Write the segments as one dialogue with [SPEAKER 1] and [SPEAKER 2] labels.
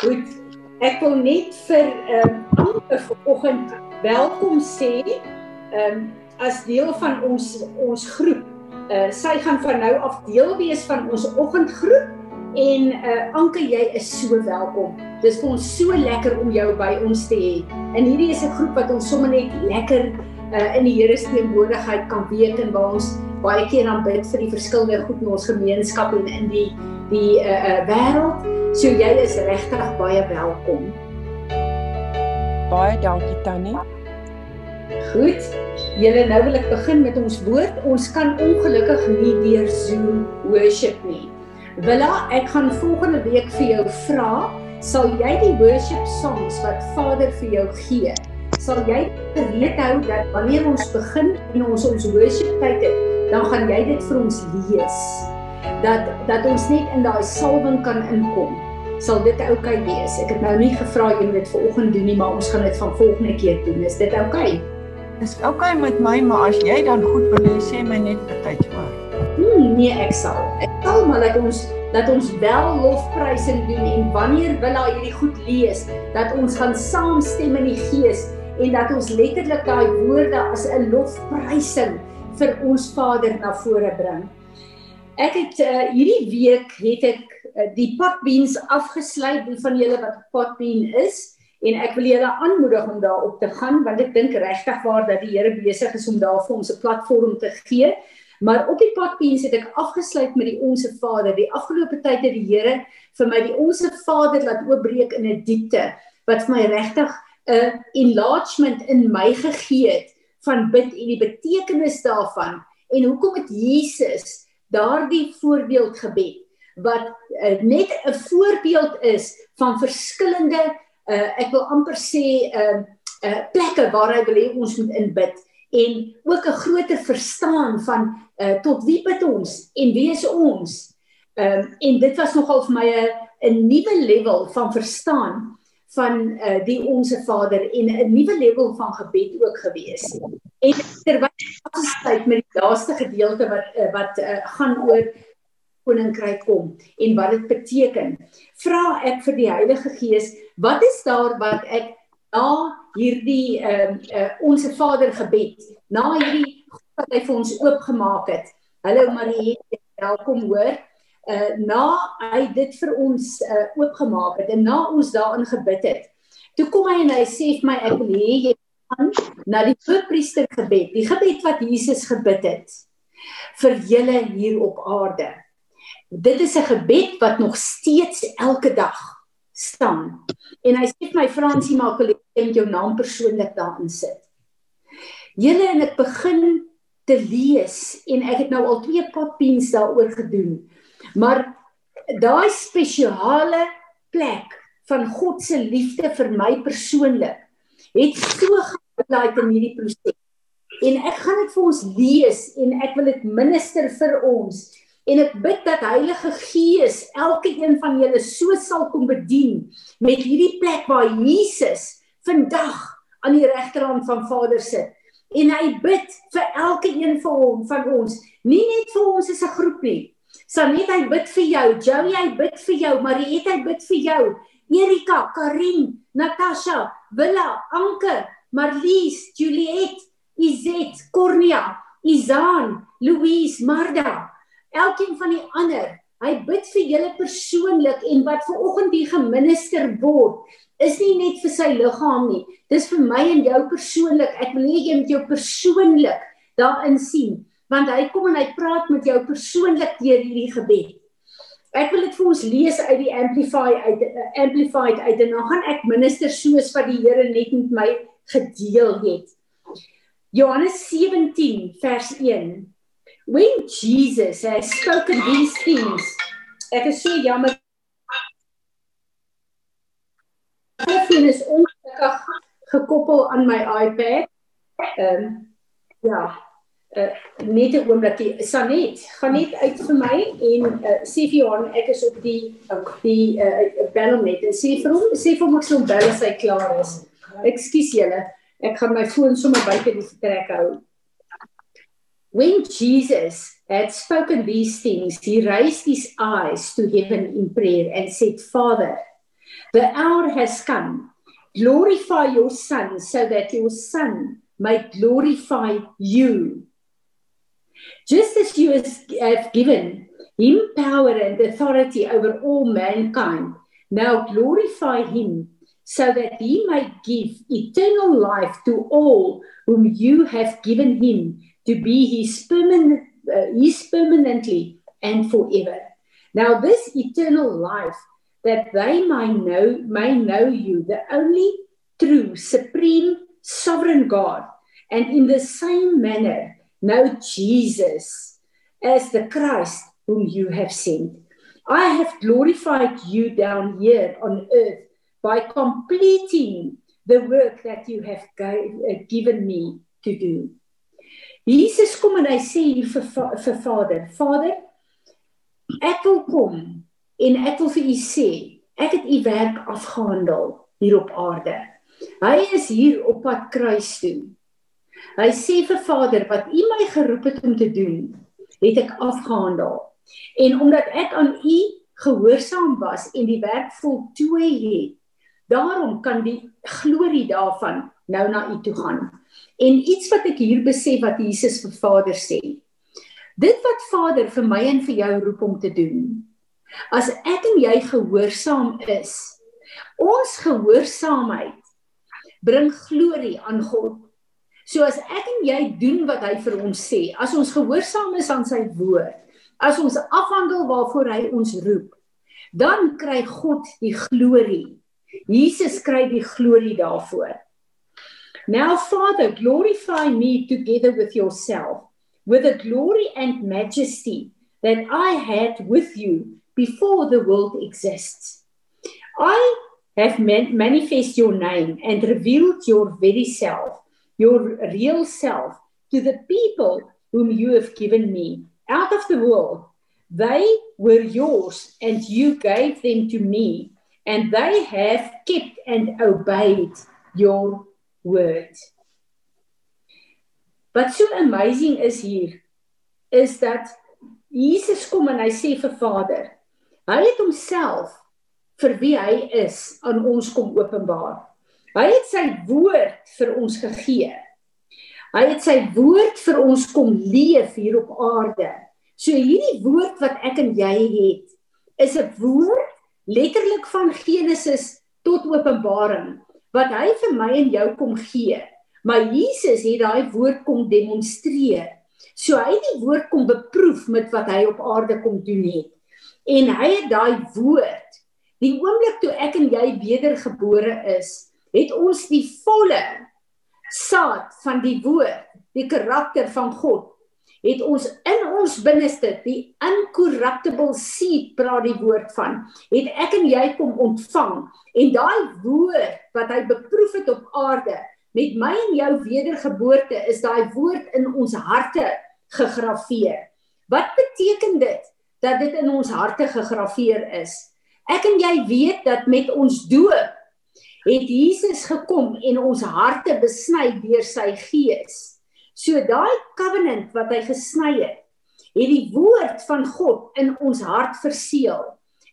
[SPEAKER 1] Goed. Ek wil net vir ehm um, almal vanoggend welkom sê ehm um, as deel van ons ons groep. Uh sy gaan van nou af deel wees van ons oggendgroep en uh Anke jy is so welkom. Dis vir ons so lekker om jou by ons te hê. En hierdie is 'n groep wat ons sommer net lekker uh in die Here se teenwoordigheid kan wees en waar ons baie keer aan bid vir die verskillende goed in ons gemeenskap en in die die uh uh wêreld. So jy is regtig baie welkom.
[SPEAKER 2] Baie dankie Tannie.
[SPEAKER 1] Goed. Julle nou wil ek begin met ons woord. Ons kan ongelukkig nie deur Zoom worship nie. Willa, ek gaan volgende week vir jou vra, sal jy die worship songs wat Vader vir jou gee, sal jy gereed hou dat wanneer ons begin en ons ons worship tyd het, dan gaan jy dit vir ons lees dat dat ons net in daai salwing kan inkom. Sal dit oukei okay wees? Ek het nou nie gevra jy moet dit vanoggend doen nie, maar ons gaan dit van volgende keer doen. Is dit oukei? Okay?
[SPEAKER 2] Dis oukei okay met my, maar as jy dan goed wil hê, sê my net betyds maar.
[SPEAKER 1] Hmm, nee, ek sal. Ek sal maar dat ons dat ons wel lofprysing doen en wanneer wil hy hierdie goed lees, dat ons gaan saamstem in die gees en dat ons letterlik daai woorde as 'n lofprysing vir ons Vader na vore bring. Ek het uh, hierdie week het ek uh, die potbeans afgesluit die van julle wat potbean is en ek wil julle aanmoedig om daarop te gaan want ek dink regtig waar dat die Here besig is om daar vir ons 'n platform te gee. Maar op die potbeans het ek afgesluit met die Onse Vader. Die afgelope tyd het die Here vir my die Onse Vader laat oopbreek in 'n diepte wat vir my regtig 'n enlargement in my gegee het van bid en die betekenis daarvan en hoekom het Jesus daardie voorbeeldgebed wat uh, net 'n voorbeeld is van verskillende uh, ek wil amper sê 'n uh, uh, plekke waar hy wil hê ons moet inbid. En ook 'n groter verstaan van uh, tot wie bid ons en wie is ons? Um, en dit was nogal vir my 'n nuwe level van verstaan van uh, die onsse Vader en 'n nuwe level van gebed ook gewees. En terwyl ons kyk met die laaste gedeelte wat uh, wat uh, gaan oor koninkryk kom en wat dit beteken, vra ek vir die Heilige Gees, wat is daar wat ek na hierdie ehm uh, onsse Vader gebed, na hierdie wat hy vir ons oopgemaak het. Hallo Marie, welkom hoor uh na hy dit vir ons uh oopgemaak het en na ons daarin gebid het. Toe kom hy en hy sê vir my ek wil hê jy gaan na die voorpriester gebed, die gebed wat Jesus gebid het vir julle hier op aarde. Dit is 'n gebed wat nog steeds elke dag staan. En hy sê vir my Fransie maak hulle met jou naam persoonlik daarin sit. Julle en ek begin te lees en ek het nou al twee potpens daaroor gedoen. Maar daai spesiale plek van God se liefde vir my persoonlik het so geplaai in hierdie proses. En ek gaan dit vir ons lees en ek wil dit minister vir ons. En ek bid dat Heilige Gees elke een van julle so sal kom bedien met hierdie plek waar Jesus vandag aan die regterhand van Vader sit. En hy bid vir elke een van hom van ons, nie net vir ons as 'n groep nie, Sanet hy bid vir jou, Joey hy bid vir jou, Mariette hy bid vir jou, Erika, Karin, Natasha, Willa, Anke, Marlies, Juliet, Izet, Cornia, Izaan, Louise, Marda, elkeen van die ander. Hy bid vir julle persoonlik en wat ver oggend hier geminister word, is nie net vir sy liggaam nie. Dis vir my en jou persoonlik. Ek wil hê jy moet jou persoonlik daarin sien want hy kom en hy praat met jou persoonlik deur hierdie gebed. Ek wil dit vir ons lees uit die Amplify uit uh, Amplified uit en dan gaan ek minister soos wat die Here net met my gedeel het. Johannes 17 vers 1. When Jesus has spoken these things. Ek is so jammer. Dit is ongelukkig gekoppel aan my iPad. Ehm um, ja, uh, net 'n oombliekie Sanet gaan net uit vir my en uh, sê vir Johan ek is op die die uh, bel hom net en sê vir hom sê vir hom ek sal bel as hy klaar is. Ekskuus julle. Ek gaan my foon sommer buite die vertrek hou. When Jesus had spoken these things, he raised his eyes to heaven in prayer and said, Father, The hour has come. Glorify your son so that your son may glorify you. Just as you have given him power and authority over all mankind, now glorify him so that he may give eternal life to all whom you have given him to be his permanent uh, his permanently and forever. Now this eternal life that they may know may know you the only true supreme sovereign God and in the same manner know Jesus as the Christ whom you have sent. I have glorified you down here on earth by completing the work that you have uh, given me to do. Jesus kom en hy sê hier vir vir Vader, Vader, ek wil kom en ek wil vir u sê, ek het u werk afgehandel hier op aarde. Hy is hier op pad kruis toe. Hy sê vir Vader, wat u my geroep het om te doen, het ek afgehandel. En omdat ek aan u gehoorsaam was en die werk voltooi het, daarom kan die glorie daarvan nou na u toe gaan. En iets wat ek hier besef wat Jesus vir Vader sê. Dit wat Vader vir my en vir jou roep om te doen. As ek en jy gehoorsaam is, ons gehoorsaamheid bring glorie aan God. So as ek en jy doen wat hy vir ons sê, as ons gehoorsaam is aan sy woord, as ons afhandel waarvoor hy ons roep, dan kry God die glorie. Jesus kry die glorie daarvoor. Now, Father, glorify me together with yourself, with the glory and majesty that I had with you before the world exists. I have man- manifest your name and revealed your very self, your real self, to the people whom you have given me out of the world. They were yours, and you gave them to me, and they have kept and obeyed your word. Wat so amazing is hier is dat Jesus kom en hy sê vir Vader, hy het homself vir wie hy is aan ons kom openbaar. Hy het sy woord vir ons gegee. Hy het sy woord vir ons kom leef hier op aarde. So hierdie woord wat ek en jy het, is 'n woord letterlik van Genesis tot Openbaring wat hy vir my en jou kom gee. Maar Jesus het daai woord kom demonstreer. So hy het die woord kom beproef met wat hy op aarde kom doen het. En hy het daai woord die oomblik toe ek en jy wedergebore is, het ons die volle saad van die woord, die karakter van God het ons in ons binneste die incorruptible seed praat die woord van het ek en jy kom ontvang. En daai woord wat hy beproef het op aarde met my en jou wedergeboorte is daai woord in ons harte gegraveer wat beteken dit dat dit in ons harte gegraveer is? Ek en jy weet dat met ons doop het Jesus gekom en ons harte besny deur sy gees So daai covenant wat hy gesny het, het die woord van God in ons hart verseël.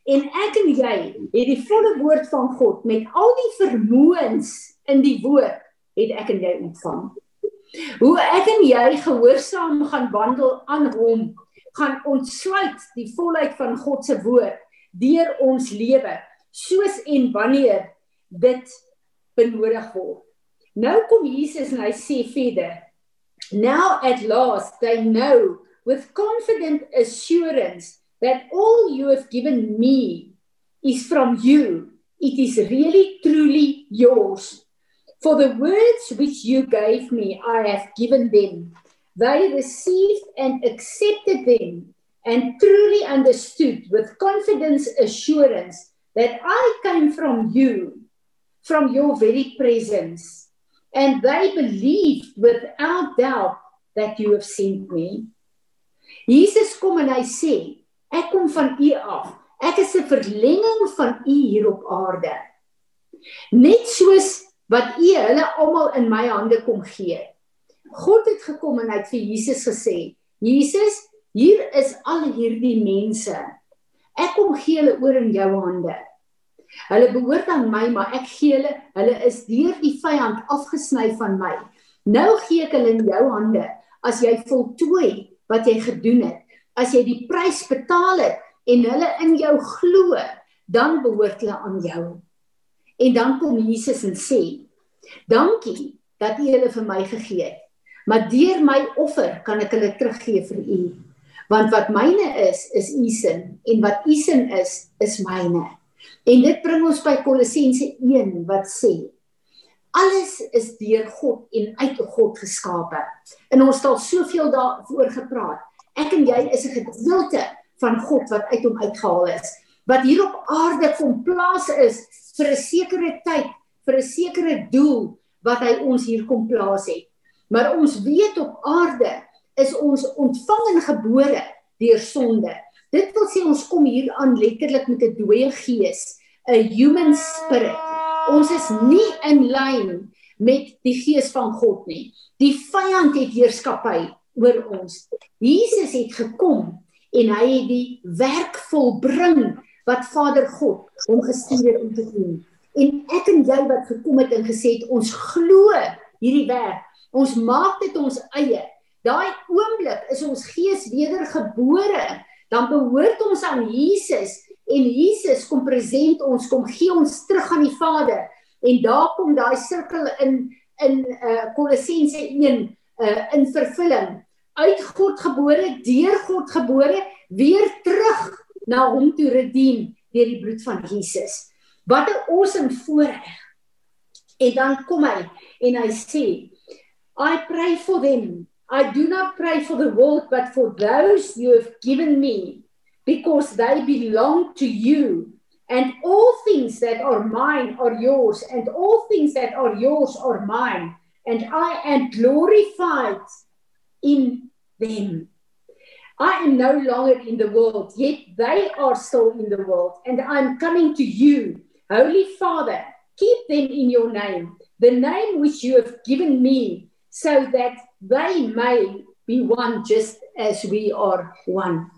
[SPEAKER 1] En ek en jy het die volle woord van God met al die vermoëns in die woord het ek en jy ontvang. Hoe ek en jy gehoorsaam gaan wandel aan hom, gaan ontsluit die volheid van God se woord deur ons lewe, soos en wanneer dit benodig word. Nou kom Jesus en hy sê verder, Now at last they know with confident assurance that all you have given me is from you. It is really truly yours. For the words which you gave me, I have given them. They received and accepted them and truly understood with confidence assurance that I came from you, from your very presence and they believed without doubt that you have sent me. Jesus kom en hy sê, ek kom van u af. Ek is 'n verlenging van u hier op aarde. Net soos wat u hulle almal in my hande kom gee. God het gekom en hy het vir Jesus gesê, Jesus, hier is al hierdie mense. Ek kom gee hulle oor in jou hande. Hulle behoort aan my, maar ek gee hulle, hulle is deur die vyand afgesny van my. Nou gee ek hulle in jou hande as jy voltooi wat jy gedoen het. As jy die prys betaal het en hulle in jou glo, dan behoort hulle aan jou. En dan kom Jesus en sê: "Dankie dat U hulle vir my gegee het. Maar deur my offer kan ek hulle teruggee vir U." want wat myne is is u sin en wat u sin is is myne. En dit bring ons by Kolossense 1 wat sê alles is deur God en uit God geskape. En ons het al soveel daaroor gepraat. Ek en jy is 'n gedeelte van God wat uit hom uitgehaal is, wat hier op aarde kom plaas is vir 'n sekere tyd, vir 'n sekere doel wat hy ons hier kom plaas het. Maar ons weet op aarde is ons ontvang en gebore deur sonde. Dit wil sê ons kom hier aan letterlik met 'n dooie gees, 'n human spirit. Ons is nie in lyn met die gees van God nie. Die vyand het heerskappy oor ons. Jesus het gekom en hy het die werk volbring wat Vader God hom gestuur het om te doen. En ek en jy wat gekom het en gesê het ons glo hierdie werk. Ons maak dit ons eie. Daai oomblik is ons gees wedergebore, dan behoort ons aan Jesus en Jesus kom present ons, kom gee ons terug aan die Vader. En daar kom daai sirkel in in uh Kolossense 1 uh in vervulling. Uit God gebore, deur God gebore, weer terug na hom toe rediem deur die bloed van Jesus. Wat 'n awesome voorreg. En dan kom hy en hy sê, I pray for them I do not pray for the world, but for those you have given me, because they belong to you. And all things that are mine are yours, and all things that are yours are mine. And I am glorified in them. I am no longer in the world, yet they are still in the world. And I'm coming to you, Holy Father, keep them in your name, the name which you have given me, so that they may be one just as we are one.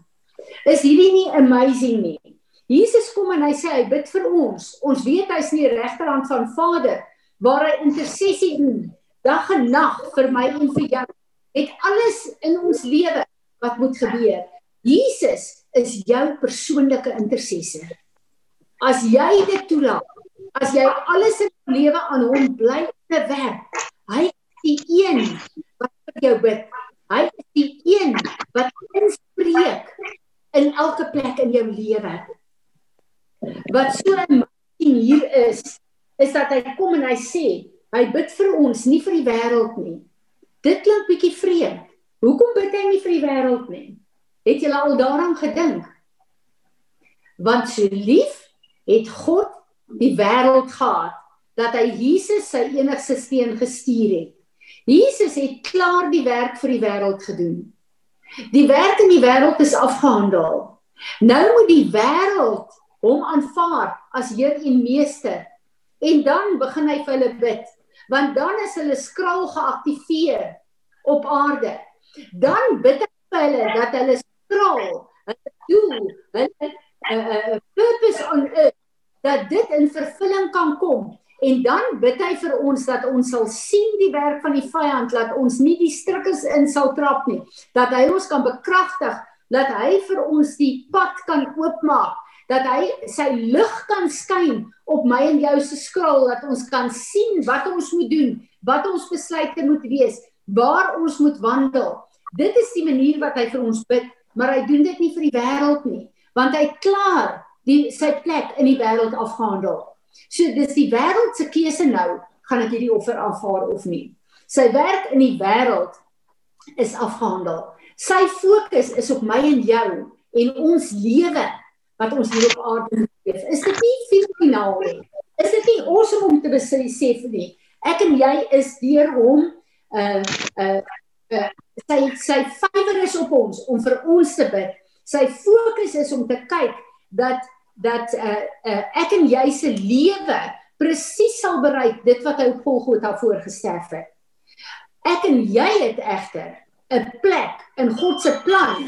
[SPEAKER 1] Is hierdie nie amazing nie? Jesus kom en hy sê hy bid vir ons. Ons weet hy's nie regterhand van Vader waar hy intersessie doen dag en nag vir my en vir jou. Het alles in ons lewe wat moet gebeur. Jesus is jou persoonlike intercessor. As jy dit toelaat, as jy alles in jou lewe aan hom bly te werk, hy is die een jou bid. Hy is die een wat inspreek in elke plek in jou lewe. Wat so amazing hier is, is dat hy kom en hy sê, hy bid vir ons, nie vir die wêreld nie. Dit klink bietjie vreemd. Hoekom bid hy nie vir die wêreld nie? Het julle al daaraan gedink? Want so lief het God die wêreld gehad dat hy Jesus sy enigste seun gestuur het Jesus het klaar die werk vir die wêreld gedoen. Die werk in die wêreld is afgehandel. Nou moet die wêreld hom aanvaar as Heer en Meester. En dan begin hy vir hulle bid, want dan is hulle skraal geaktiveer op aarde. Dan bid hy vir hulle dat hulle skraal, hulle doel, hulle uh, uh, purpose on earth dat dit in vervulling kan kom En dan bid hy vir ons dat ons sal sien die werk van die vyand, dat ons nie die struikels in sal trap nie, dat hy ons kan bekragtig, dat hy vir ons die pad kan oopmaak, dat hy sy lig kan skyn op my en jou se skraal dat ons kan sien wat ons moet doen, wat ons besluite moet wees, waar ons moet wandel. Dit is die manier wat hy vir ons bid, maar hy doen dit nie vir die wêreld nie, want hy klaar die sy plek in die wêreld afgehandel. So dis die wêreld se keuse nou, gaan ek hierdie offer aanvaar of nie. Sy werk in die wêreld is afgehandel. Sy fokus is op my en jou en ons lewe wat ons hier op aarde leef. Is dit nie finaal nie? Is dit nie awesome om te besef nie? Ek en jy is deur hom uh uh uh sy sy favour is op ons om vir ons te bid. Sy fokus is om te kyk dat dat uh, uh, ek en jy se lewe presies sal bereik dit wat hy op Golgotha voorgesterf het. Ek en jy het egter 'n plek in God se plan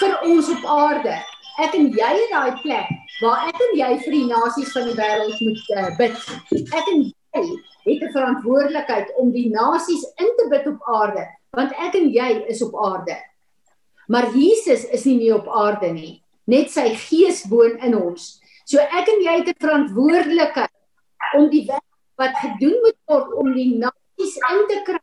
[SPEAKER 1] vir ons op aarde. Ek en jy het daai plek waar ek en jy vir die nasies van die wêreld moet uh, bid. Ek en jy het 'n verantwoordelikheid om die nasies in te bid op aarde, want ek en jy is op aarde. Maar Jesus is nie meer op aarde nie, net sy gees woon in ons. So ek en jy het 'n verantwoordelikheid om die werk wat gedoen moet word om die nasies in te kry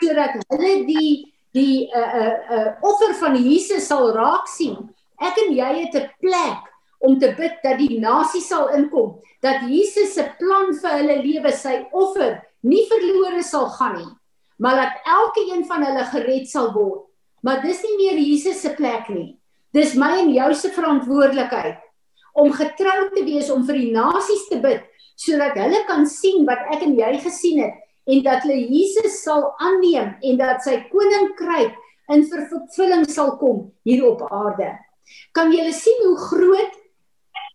[SPEAKER 1] sodat hulle die die 'n uh, 'n uh, uh, offer van Jesus sal raak sien. Ek en jy het 'n plek om te bid dat die nasie sal inkom, dat Jesus se plan vir hulle lewe, sy offer, nie verlore sal gaan nie, maar dat elke een van hulle gered sal word. Maar dis nie meer Jesus se plek nie. Dis my en jou se verantwoordelikheid om getrou te wees om vir die nasies te bid sodat hulle kan sien wat ek en jy gesien het en dat hulle Jesus sal aanneem en dat sy koninkryk in vervulling sal kom hier op aarde. Kan julle sien hoe groot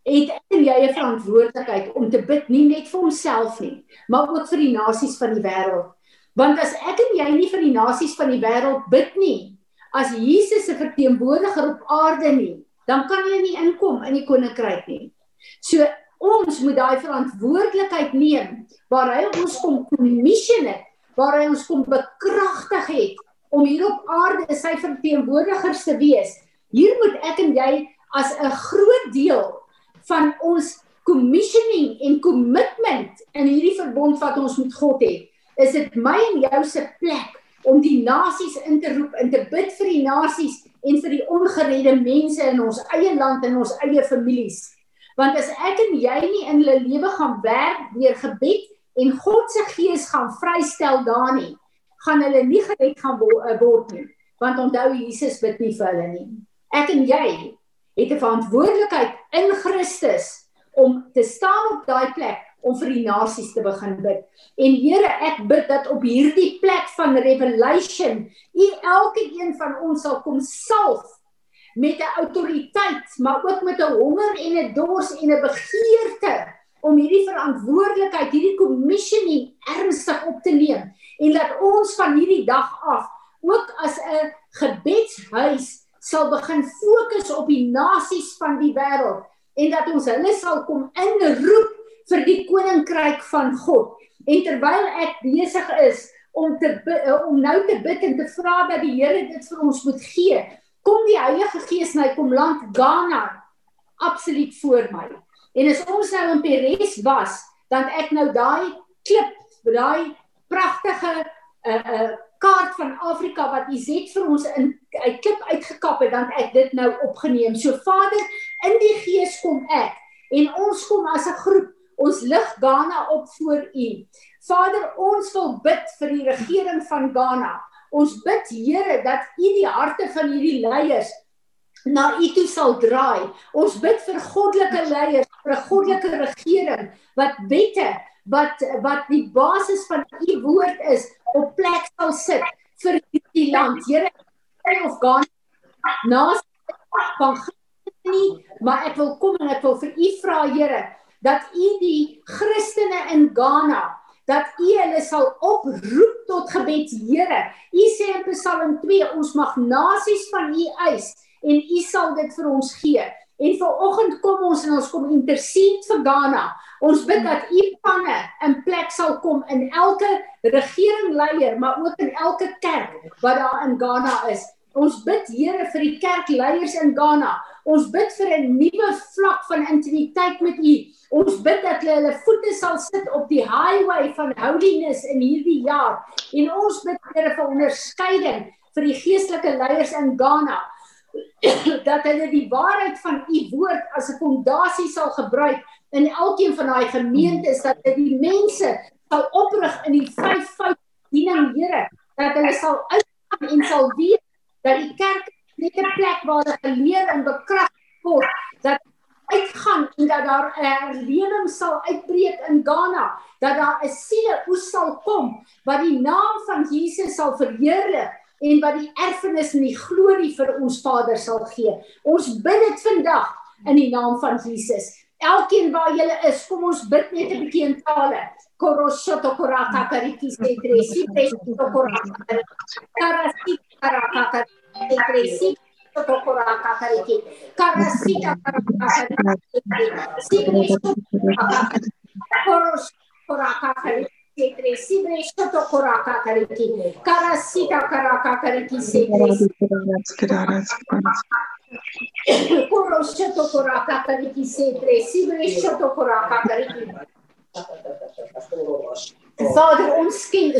[SPEAKER 1] het en jy 'n verantwoordelikheid om te bid nie net vir onsself nie, maar ook vir die nasies van die wêreld. Want as ek en jy nie vir die nasies van die wêreld bid nie, as Jesus se verteenwoordiger op aarde nie, dan kan hulle nie inkom in die koninkryk nie. So ons moet daai verantwoordelikheid neem waar hy ons kom commission het, waar hy ons kom bekragtig het om hier op aarde sy verteenwoordigers te wees. Hier moet ek en jy as 'n groot deel van ons commissioning en commitment in hierdie verbond wat ons met God het, is dit my en jou se plek om die nasies in te roep en te bid vir die nasies en vir die ongeredde mense in ons eie land en ons eie families. Want as ek en jy nie in hulle lewe gaan werk deur gebed en God se gees gaan vrystel daar nie, gaan hulle nie gered gaan eh, word nie. Want onthou Jesus bid nie vir hulle nie. Ek en jy het 'n verantwoordelikheid in Christus om te staan op daai plek om vir die nasies te begin bid. En Here, ek bid dat op hierdie plek van revelation, U elke een van ons sal kom salf met 'n autoriteit, maar ook met 'n honger en 'n dors en 'n begeerte om hierdie verantwoordelikheid, hierdie commissioning ernstig op te neem en dat ons van hierdie dag af ook as 'n gebedshuis sal begin fokus op die nasies van die wêreld en dat ons hulle sal kom inroep vir die koninkryk van God. En terwyl ek besig is om te om nou te bid en te vra dat die Here dit vir ons moet gee, kom die Heilige Gees my kom land Ghana absoluut voor my. En as ons nou in Peres was, dan ek nou daai klip, daai pragtige 'n uh, 'n uh, kaart van Afrika wat U het vir ons in uit klip uitgekap het, dan ek dit nou opgeneem. So Vader, in die Gees kom ek en ons kom as 'n groep ons lig Ghana op voor U. Vader, ons wil bid vir die regering van Ghana. Ons bid Here dat U die harte van hierdie leiers na U toe sal draai. Ons bid vir goddelike leiers, vir 'n goddelike regering wat wette wat wat die basis van U woord is op plek sal sit vir hierdie land. Here, of gaan naas van nie, maar ek wil kom en ek wil vir U vra Here dat U die Christene in Ghana dat U hulle sal oproep tot gebed, Here. U sê in Psalm 2, ons mag nasies van U eis en U sal dit vir ons gee. En vanoggend kom ons en ons kom intercede vir Ghana. Ons bid dat U planne in plek sal kom in elke regeringleier, maar ook in elke kerk wat daar in Ghana is. Ons bid Here vir die kerkleiers in Ghana. Ons bid vir 'n nuwe vlak van intimiteit met U. Ons bid dat hulle hulle voete sal sit op die highway van holiness in hierdie jaar. En ons bid Here vir onderskeiding vir die geestelike leiers in Ghana dat hulle die waarheid van u woord as 'n fondasie sal gebruik in elkeen van daai gemeentes dat dit die mense sal oprig in die vyf fout diening Here dat hulle sal uitgaan en sal weet dat die kerk net 'n plek waar hulle geleer en bekragtig word dat uitgaan en dat daar 'n herlewing sal uitbreek in Ghana, dat daar 'n siele oes sal kom wat die naam van Jesus sal verheerlik en wat die erfenis en die glorie vir ons Vader sal gee. Ons bid dit vandag in die naam van Jesus. Elkeen waar jy is, kom ons bid net 'n bietjie in tale. Koroshoto korata kariki se tresi tresi korata. Karasi karata kariki tresi Kakakakakakakaki, karasi kakakakakakaki, sigresto kakakakakakaki, sigresto to korakakakaki, karasi kakakakakaki, sigresto korosho to korakakakaki, sigresto to korakakakaki. Vader, ons kind,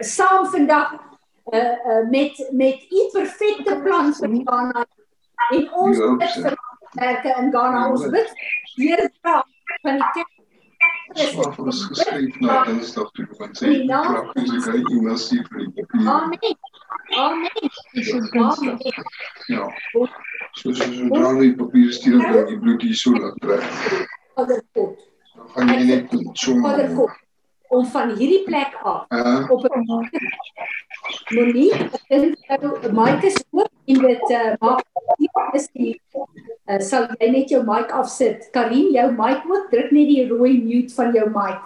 [SPEAKER 1] saam vandag uh, uh, met met u perfekte plan vir Ghana en ons bid vir werke in Ghana ons bid Here dra van die kerk
[SPEAKER 3] Slaaf ons geskryf na Dinsdag toe want sê die prakties ek hy iemand sê vir die papier.
[SPEAKER 1] Amen. Amen. Amen.
[SPEAKER 3] Ja. So so so dra die papier stuur dan die bloed hier so laat trek.
[SPEAKER 1] Vader God,
[SPEAKER 3] Dan gaan jy net so
[SPEAKER 1] Vader God, om van hierdie plek af
[SPEAKER 3] Uh,
[SPEAKER 1] op 'n Monique, en Mike is ook en dit uh, maak is die uh, sal jy net jou mic afsit. Karin, jou mic ook druk net die rooi mute van jou mic.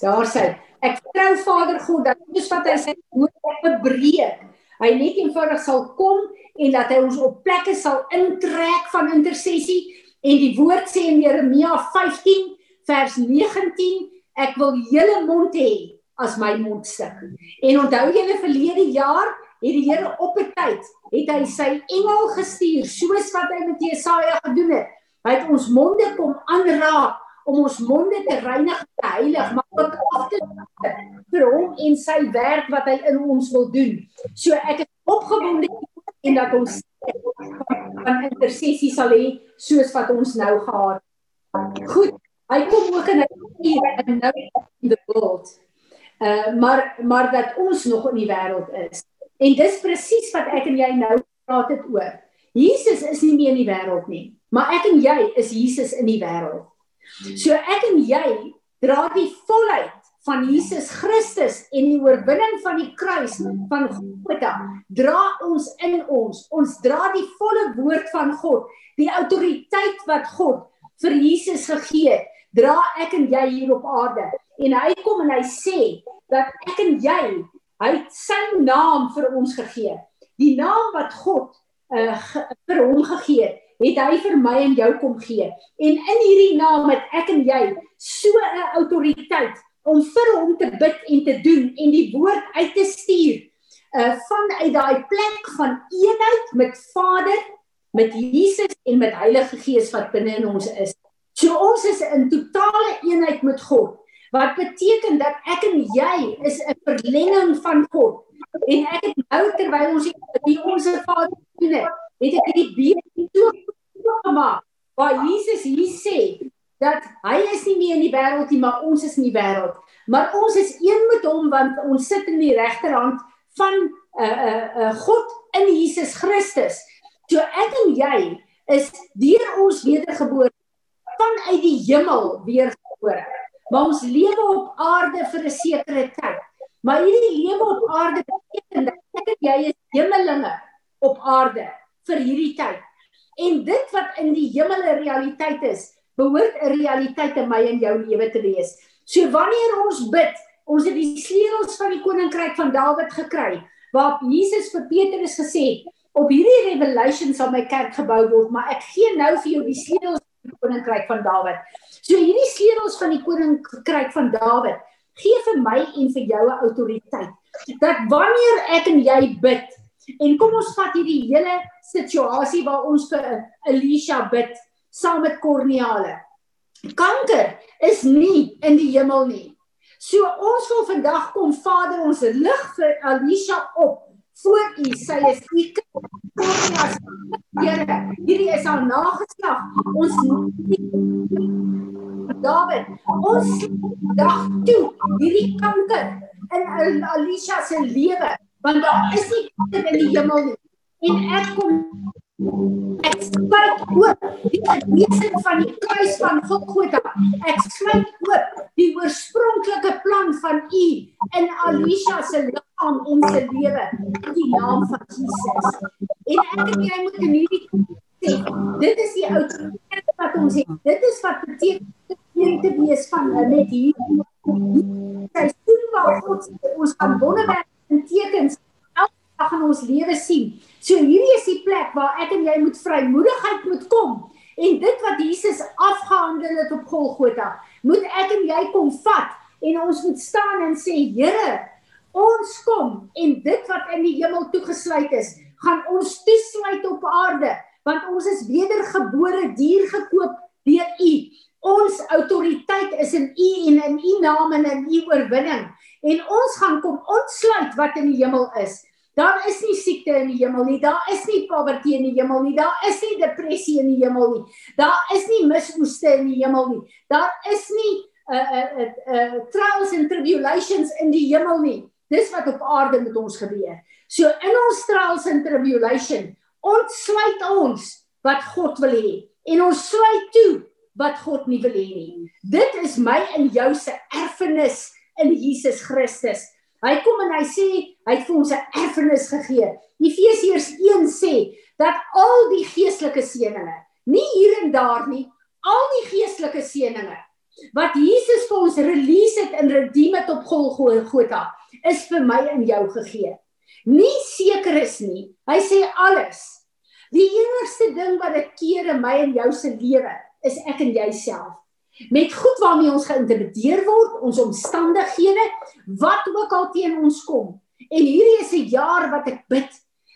[SPEAKER 1] Daar sê ek vertrou Vader God dat soos wat hy sy woord opbreek, hy net eenvoudig sal kom en dat hy ons op plekke sal intrek van intersessie en die woord sê in Jeremia 15 vers 19 ek wil julle mond hê as my mondstuk. En onthou julle verlede jaar het die Here op 'n tyd het hy sy engel gestuur soos wat hy met Jesaja gedoen het. Hy het ons monde kom aanraak om ons monde te reinig en te heilig, maar ook af te vir hom en sy werk wat hy in ons wil doen. So ek is opgewonde en dat ons van intersessie sal hê soos wat ons nou gehad het. Goed, hy kom ook in 'n uur en nou in the world. Uh maar maar dat ons nog in die wêreld is. En dis presies wat ek en jy nou praat het oor. Jesus is nie meer in die wêreld nie, maar ek en jy is Jesus in die wêreld. So ek en jy dra die volheid van Jesus Christus en die oorwinning van die kruis van Golgotha dra ons in ons. Ons dra die volle woord van God, die autoriteit wat God vir Jesus gegee het, dra ek en jy hier op aarde. En hy kom en hy sê dat ek en jy, hy het sy naam vir ons gegee. Die naam wat God uh, ge, vir hom gegee het, het hy vir my en jou kom gee. En in hierdie naam het ek en jy so 'n autoriteit om vir hom te bid en te doen en die woord uit te stuur uh vanuit daai plek van eenheid met Vader, met Jesus en met Heilige Gees wat binne in ons is. So ons is in totale eenheid met God. Wat beteken dat ek en jy is 'n verlenging van God. En ek het nou terwyl ons die ons Vader doen het, het ek hierdie beeld so gemaak waar Jesus hier sê dat hy is nie meer in die wêreld nie, maar ons is in die wêreld. Maar ons is een met hom want ons sit in die regterhand van 'n uh, 'n uh, uh, God in Jesus Christus. So ek en jy is deur ons wedergeboorte vanuit die hemel weergebore. Maar ons lewe op aarde vir 'n sekere tyd. Maar hierdie lewe op aarde beteken dat ek en jy is hemelinge op aarde vir hierdie tyd. En dit wat in die hemel 'n realiteit is, behoort 'n realiteit in my en jou lewe te wees. So wanneer ons bid, ons het die sleutels van die koninkryk van Dawid gekry, waar Jesus vir Petrus gesê het, op hierdie revelation sal my kerk gebou word, maar ek gee nou vir jou die sleutels van koninkryk van Dawid. So hierdie sleutels van die koninkryk van Dawid gee vir my en vir jou 'n autoriteit. Dat wanneer ek en jy bid, en kom ons vat hierdie hele situasie waar ons vir Elisha bid saam met Korneale. Kanker is nie in die hemel nie. So ons wil vandag kom Vader ons lig vir Elisha op voor U. Sy is U kind. Here, hierdie is haar nageslag. Ons David, ons dag toe hierdie kanker in Elisha se lewe, want daar is nie kanker in die hemel nie. En ek kom Ek sluit oop die wesen van die kruis van Golgotha. Ek sluit oop die oorspronklike plan van U in Alicia se liggaam en se lewe in die naam van Jesus. En ek en jy moet in hierdie sê, dit is die autoriteit wat ons het. Dit is wat beteken een te wees van met hier. Sy sien waar God ons kan wonderwerke en tekens in ons lewe sien So hierdie is die plek waar ek en jy moet vrymoedigheid moet kom. En dit wat Jesus afgehandel het op Golgotha, moet ek en jy kom vat en ons moet staan en sê Here, ons kom en dit wat in die hemel toegesluit is, gaan ons toesluit op aarde, want ons is wedergebore dier gekoop deur U. Ons autoriteit is in U en in U naam en in U oorwinning. En ons gaan kom ontsluit wat in die hemel is. Daar is nie siekte in die hemel nie. Daar is nie poverty in die hemel nie. Daar is nie depressie in die hemel nie. Daar is nie misoeste in die hemel nie. Daar is nie uh uh uh trials and tribulations in die hemel nie. Dis wat op aarde met ons gebeur. So in ons trials and tribulation ontsluit ons wat God wil hê en ons sluit toe wat God nie wil hê nie. Dit is my en jou se erfenis in Jesus Christus. Hy kom en hy sê hy het vir ons 'n erfenis gegee. Efesiërs 1 sê dat al die geestelike seëninge, nie hier en daar nie, al die geestelike seëninge wat Jesus vir ons release het en redeem het op Golgotha, is vir my en jou gegee. Nie seker is nie. Hy sê alles. Die enigste ding wat dit keer in my en jou se lewe is ek en jouself. Met goed waarmee ons geïntimideer word, ons omstandighede, wat ook al teen ons kom. En hierdie is 'n jaar wat ek bid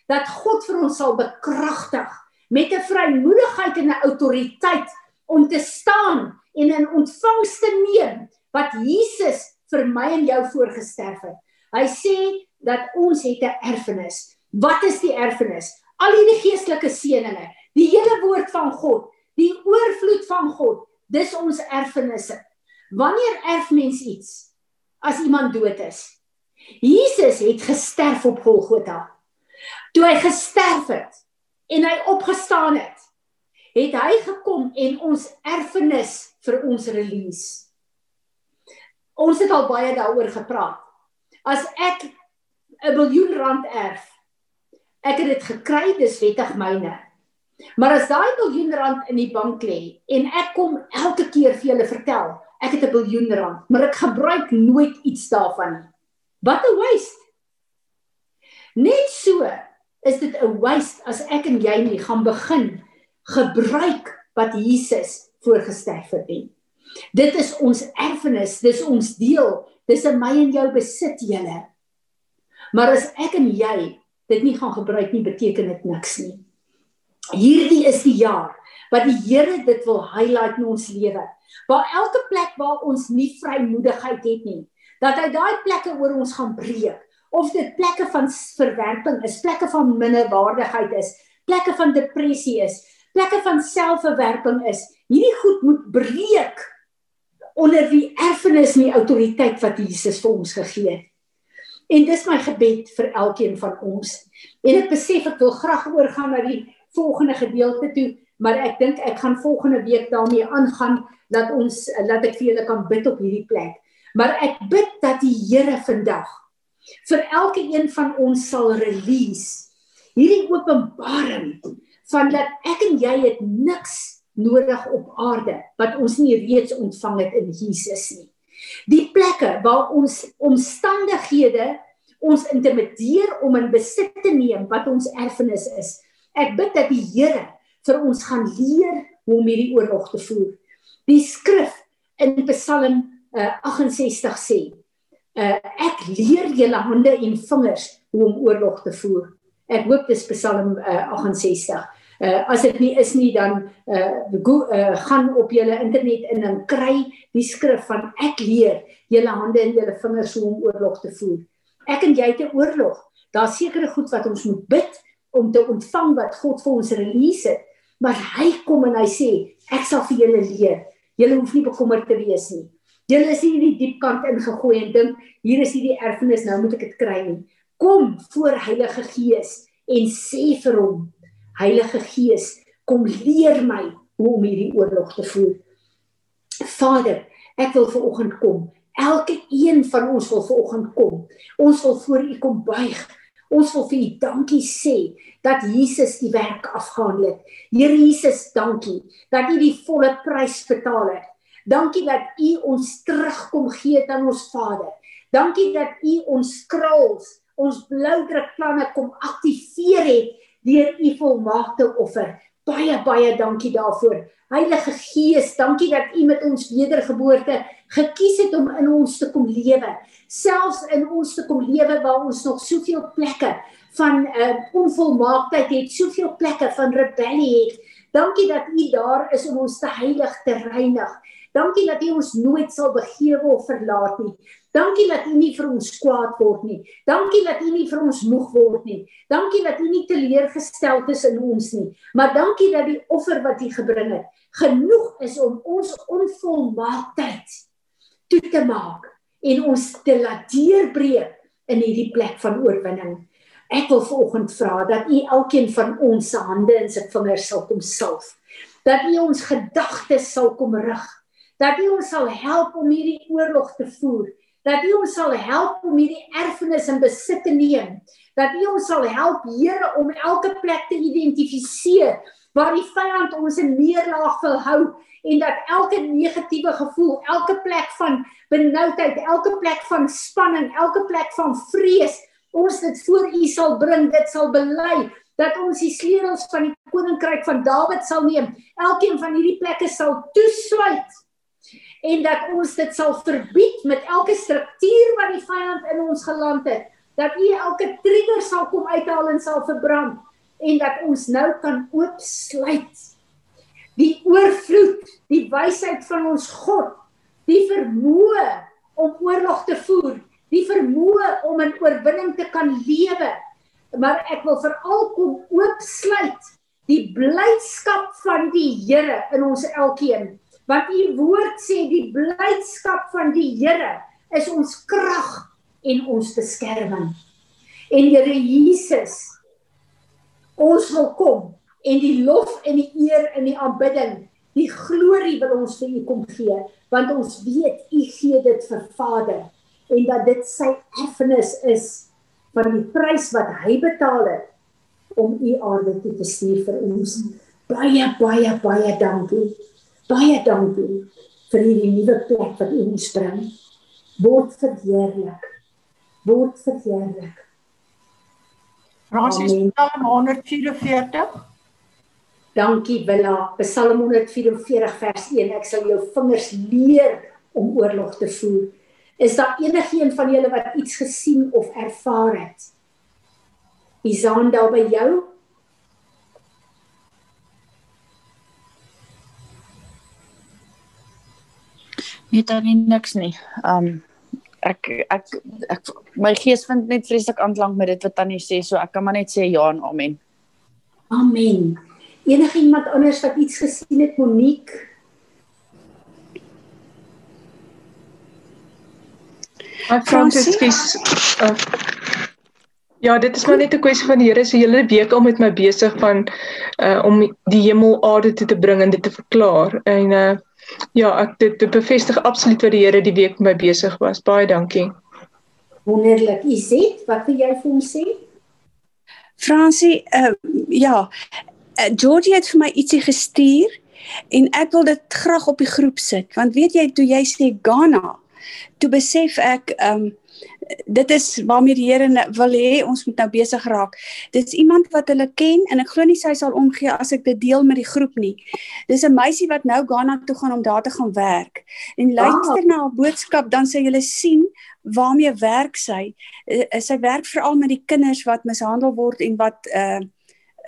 [SPEAKER 1] dat God vir ons sal bekragtig met 'n vrymoedigheid en 'n autoriteit om te staan en in ontvangs te neem wat Jesus vir my en jou voorgesterf het. Hy sê dat ons het 'n erfenis. Wat is die erfenis? Al hierdie geestelike seënings, die hele woord van God, Die oorvloed van God, dis ons erfenisse. Wanneer erf mens iets as iemand dood is? Jesus het gesterf op Golgotha. Toe hy gesterf het en hy opgestaan het, het hy gekom en ons erfenis vir ons release. Ons het al baie daaroor gepraat. As ek 'n miljoen rand erf, ek het dit gekry, dis wettig myne. Maar as daai miljoen rand in die bank lê en ek kom elke keer vir julle vertel, ek het 'n biljoen rand, maar ek gebruik nooit iets daarvan nie. Wat 'n waste. Net so is dit 'n waste as ek en jy nie gaan begin gebruik wat Jesus voorgesterf het nie. Dit is ons erfenis, dis ons deel, dis in my en jou besit julle. Maar as ek en jy dit nie gaan gebruik nie, beteken dit niks nie. Hierdie is die jaar wat die Here dit wil highlight in ons lewe. Waar elke plek waar ons nie vrymoedigheid het nie, dat hy daai plekke oor ons gaan breek. Of dit plekke van verwerping is, plekke van minderwaardigheid is, plekke van depressie is, plekke van selfverwerping is. Hierdie goed moet breek onder die erfenis en die autoriteit wat Jesus vir ons gegee het. En dis my gebed vir elkeen van ons. En ek besef ek wil graag oorgaan na die volgende gedeelte toe, maar ek dink ek gaan volgende week daarmee aangaan dat ons laat ek vir julle kan bid op hierdie plek. Maar ek bid dat die Here vandag vir elke een van ons sal release hierdie openbaring van dat ek en jy het niks nodig op aarde wat ons nie reeds ontvang het in Jesus nie. Die plekke waar ons omstandighede ons intimideer om in besit te neem wat ons erfenis is, Ek bid dat die Here vir ons gaan leer hoe om hierdie oorlog te voer. Die skrif in Psalm uh, 68 sê, uh, ek leer julle hande en vingers hoe om oorlog te voer. Ek hoop dis Psalm uh, 68. Uh, as dit nie is nie dan uh, go, uh, gaan op julle internet in en kry die skrif van ek leer julle hande en julle vingers hoe om oorlog te voer. Ek en jy het 'n oorlog. Daar's sekere goed wat ons moet bid om te ontvang wat God vir ons release het. Maar hy kom en hy sê, ek sal vir julle leer. Julle hoef nie bekommerd te wees nie. Julle is nie die diep kant ingegooi en dink hier is hierdie erfenis, nou moet ek dit kry nie. Kom voor Heilige Gees en sê vir hom, Heilige Gees, kom leer my hoe om hierdie oorlog te voer. Vader, ek wil ver oggend kom. Elke een van ons wil ver oggend kom. Ons wil voor U kom buig Ons wil vir U dankie sê dat Jesus die werk afgehandel het. Here Jesus, dankie dat U die volle prys betaal het. Dankie dat U ons terugkom gee aan ons Vader. Dankie dat U ons skrulls, ons blou drukplanne kom aktiveer het deur u volmaakte offer. Baie baie dankie daarvoor. Heilige Gees, dankie dat u met ons wedergeboorte gekies het om in ons te kom lewe. Selfs in ons te kom lewe waar ons nog soveel plekke van uh, onvolmaaktheid het, soveel plekke van rebellie het. Dankie dat u daar is om ons te heilig te reinig. Dankie dat U ons nooit sal begewe of verlaat nie. Dankie dat U nie vir ons kwaad word nie. Dankie dat U nie vir ons moeg word nie. Dankie dat U nie teleurgestel is in ons nie. Maar dankie dat die offer wat U gebring het, genoeg is om ons onvolmaaktheid toe te maak en ons te laat deurbreek in hierdie plek van oorwinning. Ek wil vanoggend vra dat U elkeen van ons se hande en se vingers sal kom salf. Dat U ons gedagtes sal kom rig dat U ons sal help om hierdie oorlog te voer, dat U ons sal help om hierdie erfenis in besit te neem, dat U ons sal help Here om elke plek te identifiseer waar die vyand ons in neerlaag wil hou en dat elke negatiewe gevoel, elke plek van benoudheid, elke plek van spanning, elke plek van vrees, ons dit voor U sal bring, dit sal bely dat ons die sleutels van die koninkryk van Dawid sal neem. Elkeen van hierdie plekke sal toesluit en dat ons dit sal verbied met elke struktuur wat die vyand in ons geland het. Dat u elke trigger sal kom uithaal en sal verbrand en dat ons nou kan oopsluit. Die oorvloed die wysheid van ons God die vermoë om oorlog te voer die vermoë om in oorwinning te kan lewe. Maar ek wil veral kom oopsluit die blydskap van die Here in ons elkeen. Want u woord sê die blydskap van die Here is ons krag en ons beskerming. En Here Jesus, ons wil kom en die lof en die eer en die aanbidding, die glorie wil ons vir u kom gee, want ons weet u gee dit vir Vader en dat dit sy erfenis is van die prys wat hy betaal het om u aarde toe te stuur vir ons. Baie baie baie dankie baie dankie vir hierdie nuwe plek wat U ons bring. Word verheerlik. Word verheerlik.
[SPEAKER 2] Fransis Psalm 144.
[SPEAKER 1] Dankie Willa. Psalm 144 vers 1. Ek sal jou vingers leer om oorlog te voer. Is daar enigiemand van julle wat iets gesien of ervaar het? Isaan daar by jou?
[SPEAKER 4] Nee, dan nie niks nie. Um ek ek ek my gees vind net vreeslik aanklank met dit wat Tannie sê, so ek kan maar net sê ja en amen.
[SPEAKER 1] Amen. Enige iemand anders wat iets gesien het, Monique?
[SPEAKER 5] Ek Francis kies uh, Ja, dit is maar net 'n kwessie van die Here se hele week al met my besig van uh om die hemel aarde toe te bring en dit te verklaar. En uh Ja, ek dit, dit bevestig absoluut wat die Here die week met my besig was. Baie dankie.
[SPEAKER 1] Wonderlik. Iset, wat wil jy vir ons sê?
[SPEAKER 6] Fransie, uh, ja. Uh, Georgie het vir my ietsie gestuur en ek wil dit graag op die groep sit want weet jy toe jy sê Ghana, toe besef ek um, dit is waarmee die Here wil hê ons moet nou besig raak. Dit is iemand wat hulle ken en ek glo nie sy sal omgee as ek dit deel met die groep nie. Dis 'n meisie wat nou Ghana toe gaan om daar te gaan werk. En luister na haar boodskap dan sê jy sien waarmee werk sy. Uh, sy werk veral met die kinders wat mishandel word en wat uh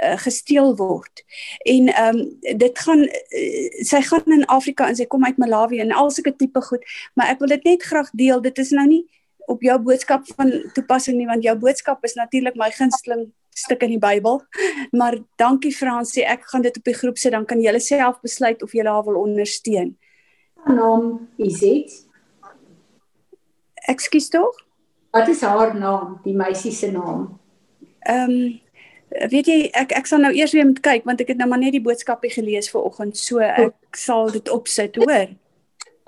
[SPEAKER 6] gesteel word. En ehm um, dit gaan uh, sy gaan in Afrika en sy kom uit Malawi en al sulke tipe goed, maar ek wil dit net graag deel. Dit is nou nie op jou boodskap van toepassing nie want jou boodskap is natuurlik my gunsteling stuk in die Bybel. Maar dankie Fransie, ek gaan dit op die groep sit dan kan julle self besluit of julle haar wil ondersteun.
[SPEAKER 1] Naam is dit?
[SPEAKER 6] Ekskuus tog?
[SPEAKER 1] Wat is haar naam, die meisie se naam?
[SPEAKER 6] Ehm um, weet jy ek ek sal nou eers weer moet kyk want ek het nou maar net die boodskapie gelees vir oggend so ek sal dit opsit hoor.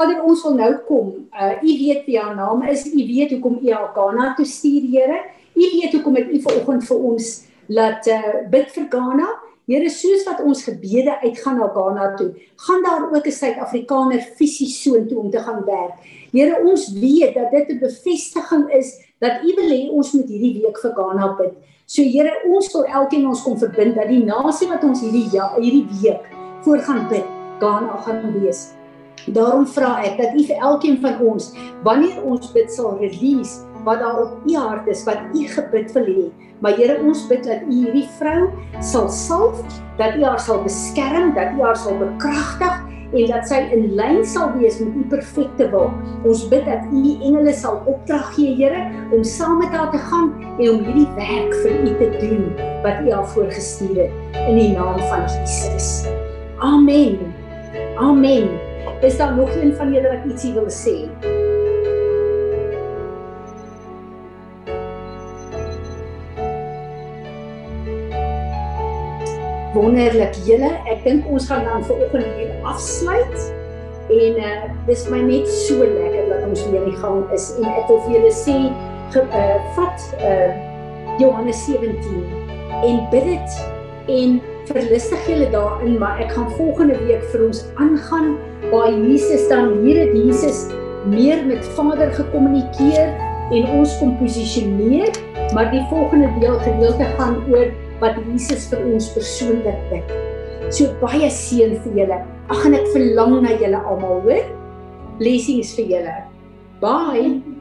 [SPEAKER 1] Vader, ons wil nou kom. Uh u weet wie haar naam is. U weet hoekom u haar Ghana toe stuur, Here. U weet hoekom het u vanoggend vir ons laat uh bid vir Ghana. Here, soos wat ons gebede uitgaan na Ghana toe, gaan daar ook 'n Suid-Afrikaner fisies so intoe om te gaan werk. Here, ons weet dat dit 'n bevestiging is dat U wil hê ons moet hierdie week vir Ghana bid. So Here, ons wil elkeen ons kom verbind dat die nasie wat ons hierdie ja, hierdie week voor gaan bid, Ghana gaan wees. Daarom vra ek dat U vir elkeen van ons, wanneer ons bid sal release wat daar op U hart is, wat U gebid wil hê. Maar Here, ons bid dat U hierdie vrou sal salf, dat U haar sal beskerm, dat U haar sal bekragtig en dat sy in lyn sal wees met u perfekte wil. Ons bid dat u engele sal opdrag gee, Here, om saam met haar te gaan en om hierdie werk vir u te doen wat u haar voorgestuur het in die naam van Jesus. Amen. Amen. Is daar nog een van julle wat ietsie wil sê? wonderlik julle. Ek dink ons gaan dan vir oggend hier afsluit. En uh dis my net so lekker dat ons weer in die gang is en ek wil vir julle sê ge, uh vat uh Johannes 17 en bid dit en verlustig julle daarin, maar ek gaan volgende week vir ons aangaan waar Jesus dan hier het Jesus meer met Vader gekommunikeer en ons kom posisioneer, maar die volgende deel gedeelte gaan oor wat Jesus vir ons persoonlik bid. So baie seën vir julle. Ag en ek verlang na julle almal, hoor? Blessings vir julle. Bye.